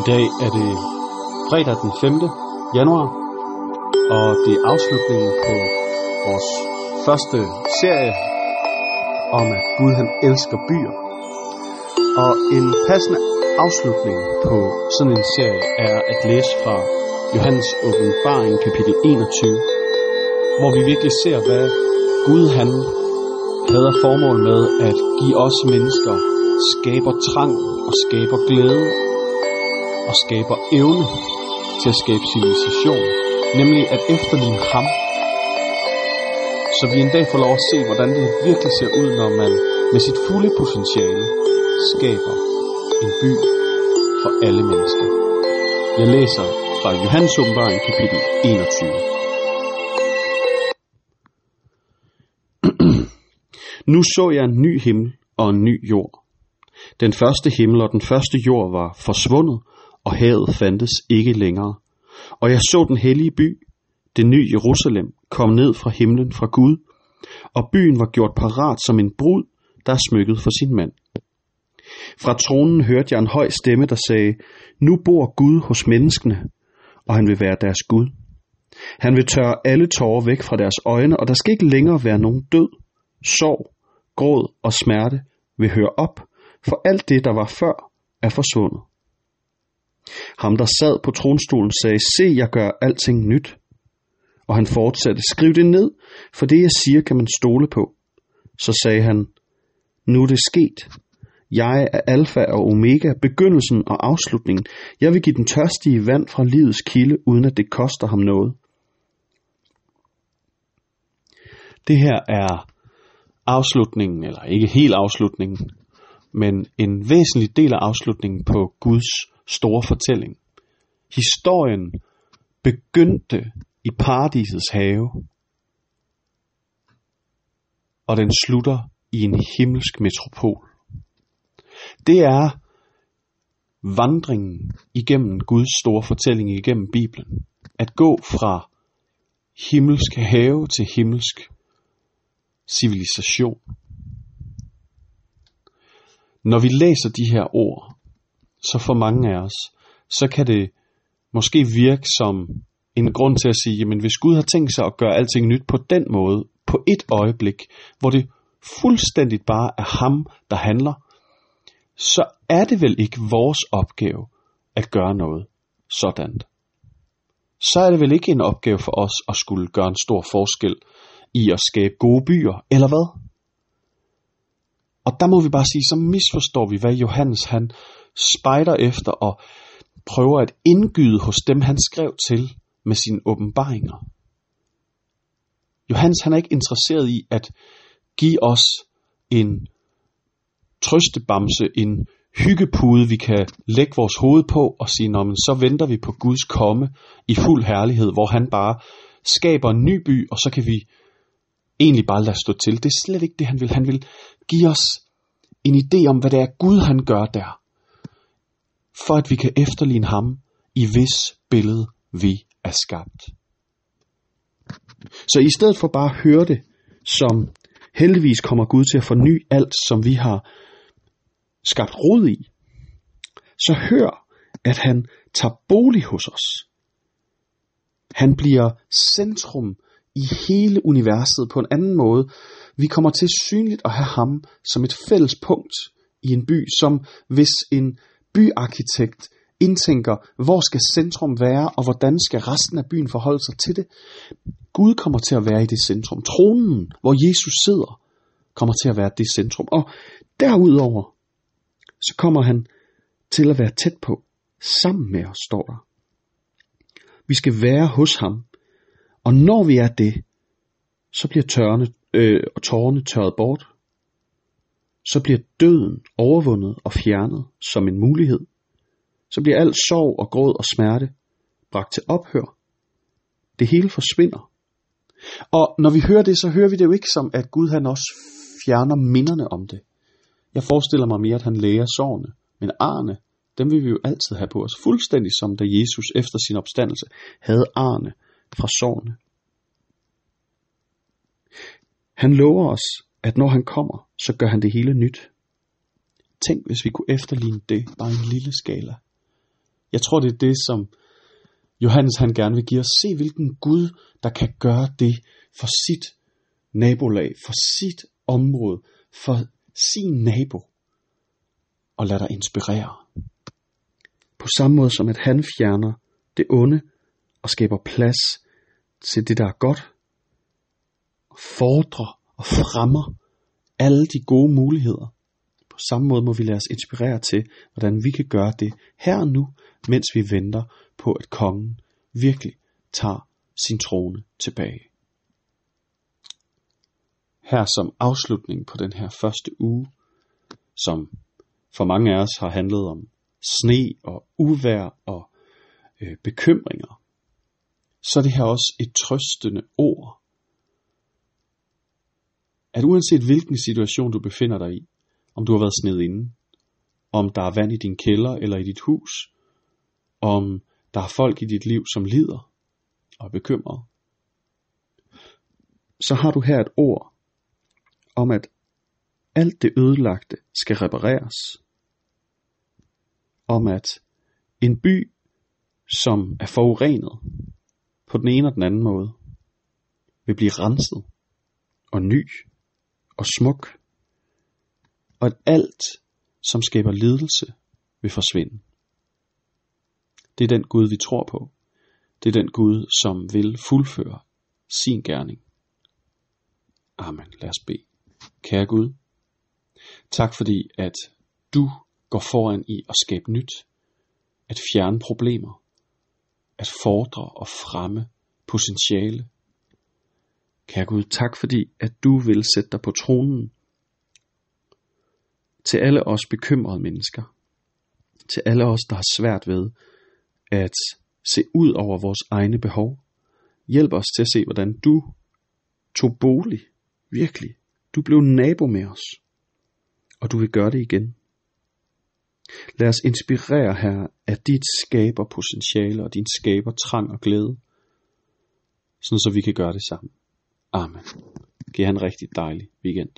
I dag er det fredag den 5. januar, og det er afslutningen på vores første serie om, at Gud han elsker byer. Og en passende afslutning på sådan en serie er at læse fra Johannes åbenbaring kapitel 21, hvor vi virkelig ser, hvad Gud han havde formål med at give os mennesker skaber trang og skaber glæde og skaber evne til at skabe civilisation, nemlig at efterligne ham. Så vi en dag får lov at se, hvordan det virkelig ser ud, når man med sit fulde potentiale skaber en by for alle mennesker. Jeg læser fra Johannes åbenbaring kapitel 21. nu så jeg en ny himmel og en ny jord. Den første himmel og den første jord var forsvundet, og havet fandtes ikke længere. Og jeg så den hellige by, det nye Jerusalem, kom ned fra himlen fra Gud, og byen var gjort parat som en brud, der er smykket for sin mand. Fra tronen hørte jeg en høj stemme, der sagde, Nu bor Gud hos menneskene, og han vil være deres Gud. Han vil tørre alle tårer væk fra deres øjne, og der skal ikke længere være nogen død, sorg, gråd og smerte vil høre op, for alt det, der var før, er forsvundet. Ham, der sad på tronstolen, sagde, se, jeg gør alting nyt. Og han fortsatte, skriv det ned, for det, jeg siger, kan man stole på. Så sagde han, nu er det sket. Jeg er alfa og omega, begyndelsen og afslutningen. Jeg vil give den tørstige vand fra livets kilde, uden at det koster ham noget. Det her er afslutningen, eller ikke helt afslutningen, men en væsentlig del af afslutningen på Guds store fortælling. Historien begyndte i paradisets have, og den slutter i en himmelsk metropol. Det er vandringen igennem Guds store fortælling igennem Bibelen. At gå fra himmelsk have til himmelsk civilisation. Når vi læser de her ord, så for mange af os, så kan det måske virke som en grund til at sige, jamen hvis Gud har tænkt sig at gøre alting nyt på den måde, på et øjeblik, hvor det fuldstændigt bare er ham, der handler, så er det vel ikke vores opgave at gøre noget sådan. Så er det vel ikke en opgave for os at skulle gøre en stor forskel i at skabe gode byer, eller hvad? Og der må vi bare sige, så misforstår vi, hvad Johannes han spejder efter og prøver at indgyde hos dem, han skrev til med sine åbenbaringer. Johannes han er ikke interesseret i at give os en trøstebamse, en hyggepude, vi kan lægge vores hoved på og sige, men så venter vi på Guds komme i fuld herlighed, hvor han bare skaber en ny by, og så kan vi egentlig bare lade stå til. Det er slet ikke det, han vil. Han vil give os en idé om, hvad det er Gud han gør der for at vi kan efterligne ham, i hvis billede vi er skabt. Så i stedet for bare at høre det, som heldigvis kommer Gud til at forny alt, som vi har skabt rod i, så hør, at han tager bolig hos os. Han bliver centrum i hele universet på en anden måde. Vi kommer til synligt at have ham som et fælles punkt i en by, som hvis en byarkitekt indtænker, hvor skal centrum være, og hvordan skal resten af byen forholde sig til det. Gud kommer til at være i det centrum. Tronen, hvor Jesus sidder, kommer til at være det centrum. Og derudover, så kommer han til at være tæt på, sammen med os, står der. Vi skal være hos ham, og når vi er det, så bliver tørne, øh, tårerne tørret bort, så bliver døden overvundet og fjernet som en mulighed. Så bliver al sorg og gråd og smerte bragt til ophør. Det hele forsvinder. Og når vi hører det, så hører vi det jo ikke som, at Gud han også fjerner minderne om det. Jeg forestiller mig mere, at han læger sårene. Men arne, dem vil vi jo altid have på os. Fuldstændig som da Jesus efter sin opstandelse havde arne fra sårene. Han lover os, at når han kommer, så gør han det hele nyt. tænk, hvis vi kunne efterligne det, bare en lille skala. Jeg tror, det er det, som Johannes han gerne vil give os. Se, hvilken Gud, der kan gøre det for sit nabolag, for sit område, for sin nabo. Og lad dig inspirere. På samme måde som at han fjerner det onde og skaber plads til det, der er godt, og fordrer og fremmer alle de gode muligheder. På samme måde må vi lade os inspirere til, hvordan vi kan gøre det her og nu, mens vi venter på, at kongen virkelig tager sin trone tilbage. Her som afslutning på den her første uge, som for mange af os har handlet om sne og uvær og øh, bekymringer, så er det her også et trøstende ord. At uanset hvilken situation du befinder dig i, om du har været sned inde, om der er vand i din kælder eller i dit hus, om der er folk i dit liv, som lider og er bekymret, så har du her et ord om, at alt det ødelagte skal repareres. Om at en by, som er forurenet på den ene og den anden måde, vil blive renset og ny og smuk og at alt, som skaber lidelse, vil forsvinde. Det er den Gud, vi tror på. Det er den Gud, som vil fuldføre sin gerning. Amen. Lad os bede. Kære Gud, tak fordi, at du går foran i at skabe nyt, at fjerne problemer, at fordre og fremme potentiale. Kære Gud, tak fordi, at du vil sætte dig på tronen til alle os bekymrede mennesker, til alle os, der har svært ved at se ud over vores egne behov. Hjælp os til at se, hvordan du tog bolig, virkelig. Du blev nabo med os, og du vil gøre det igen. Lad os inspirere her af dit skaber potentiale og din skaber trang og glæde, sådan så vi kan gøre det sammen. Amen. Giv han en rigtig dejlig weekend.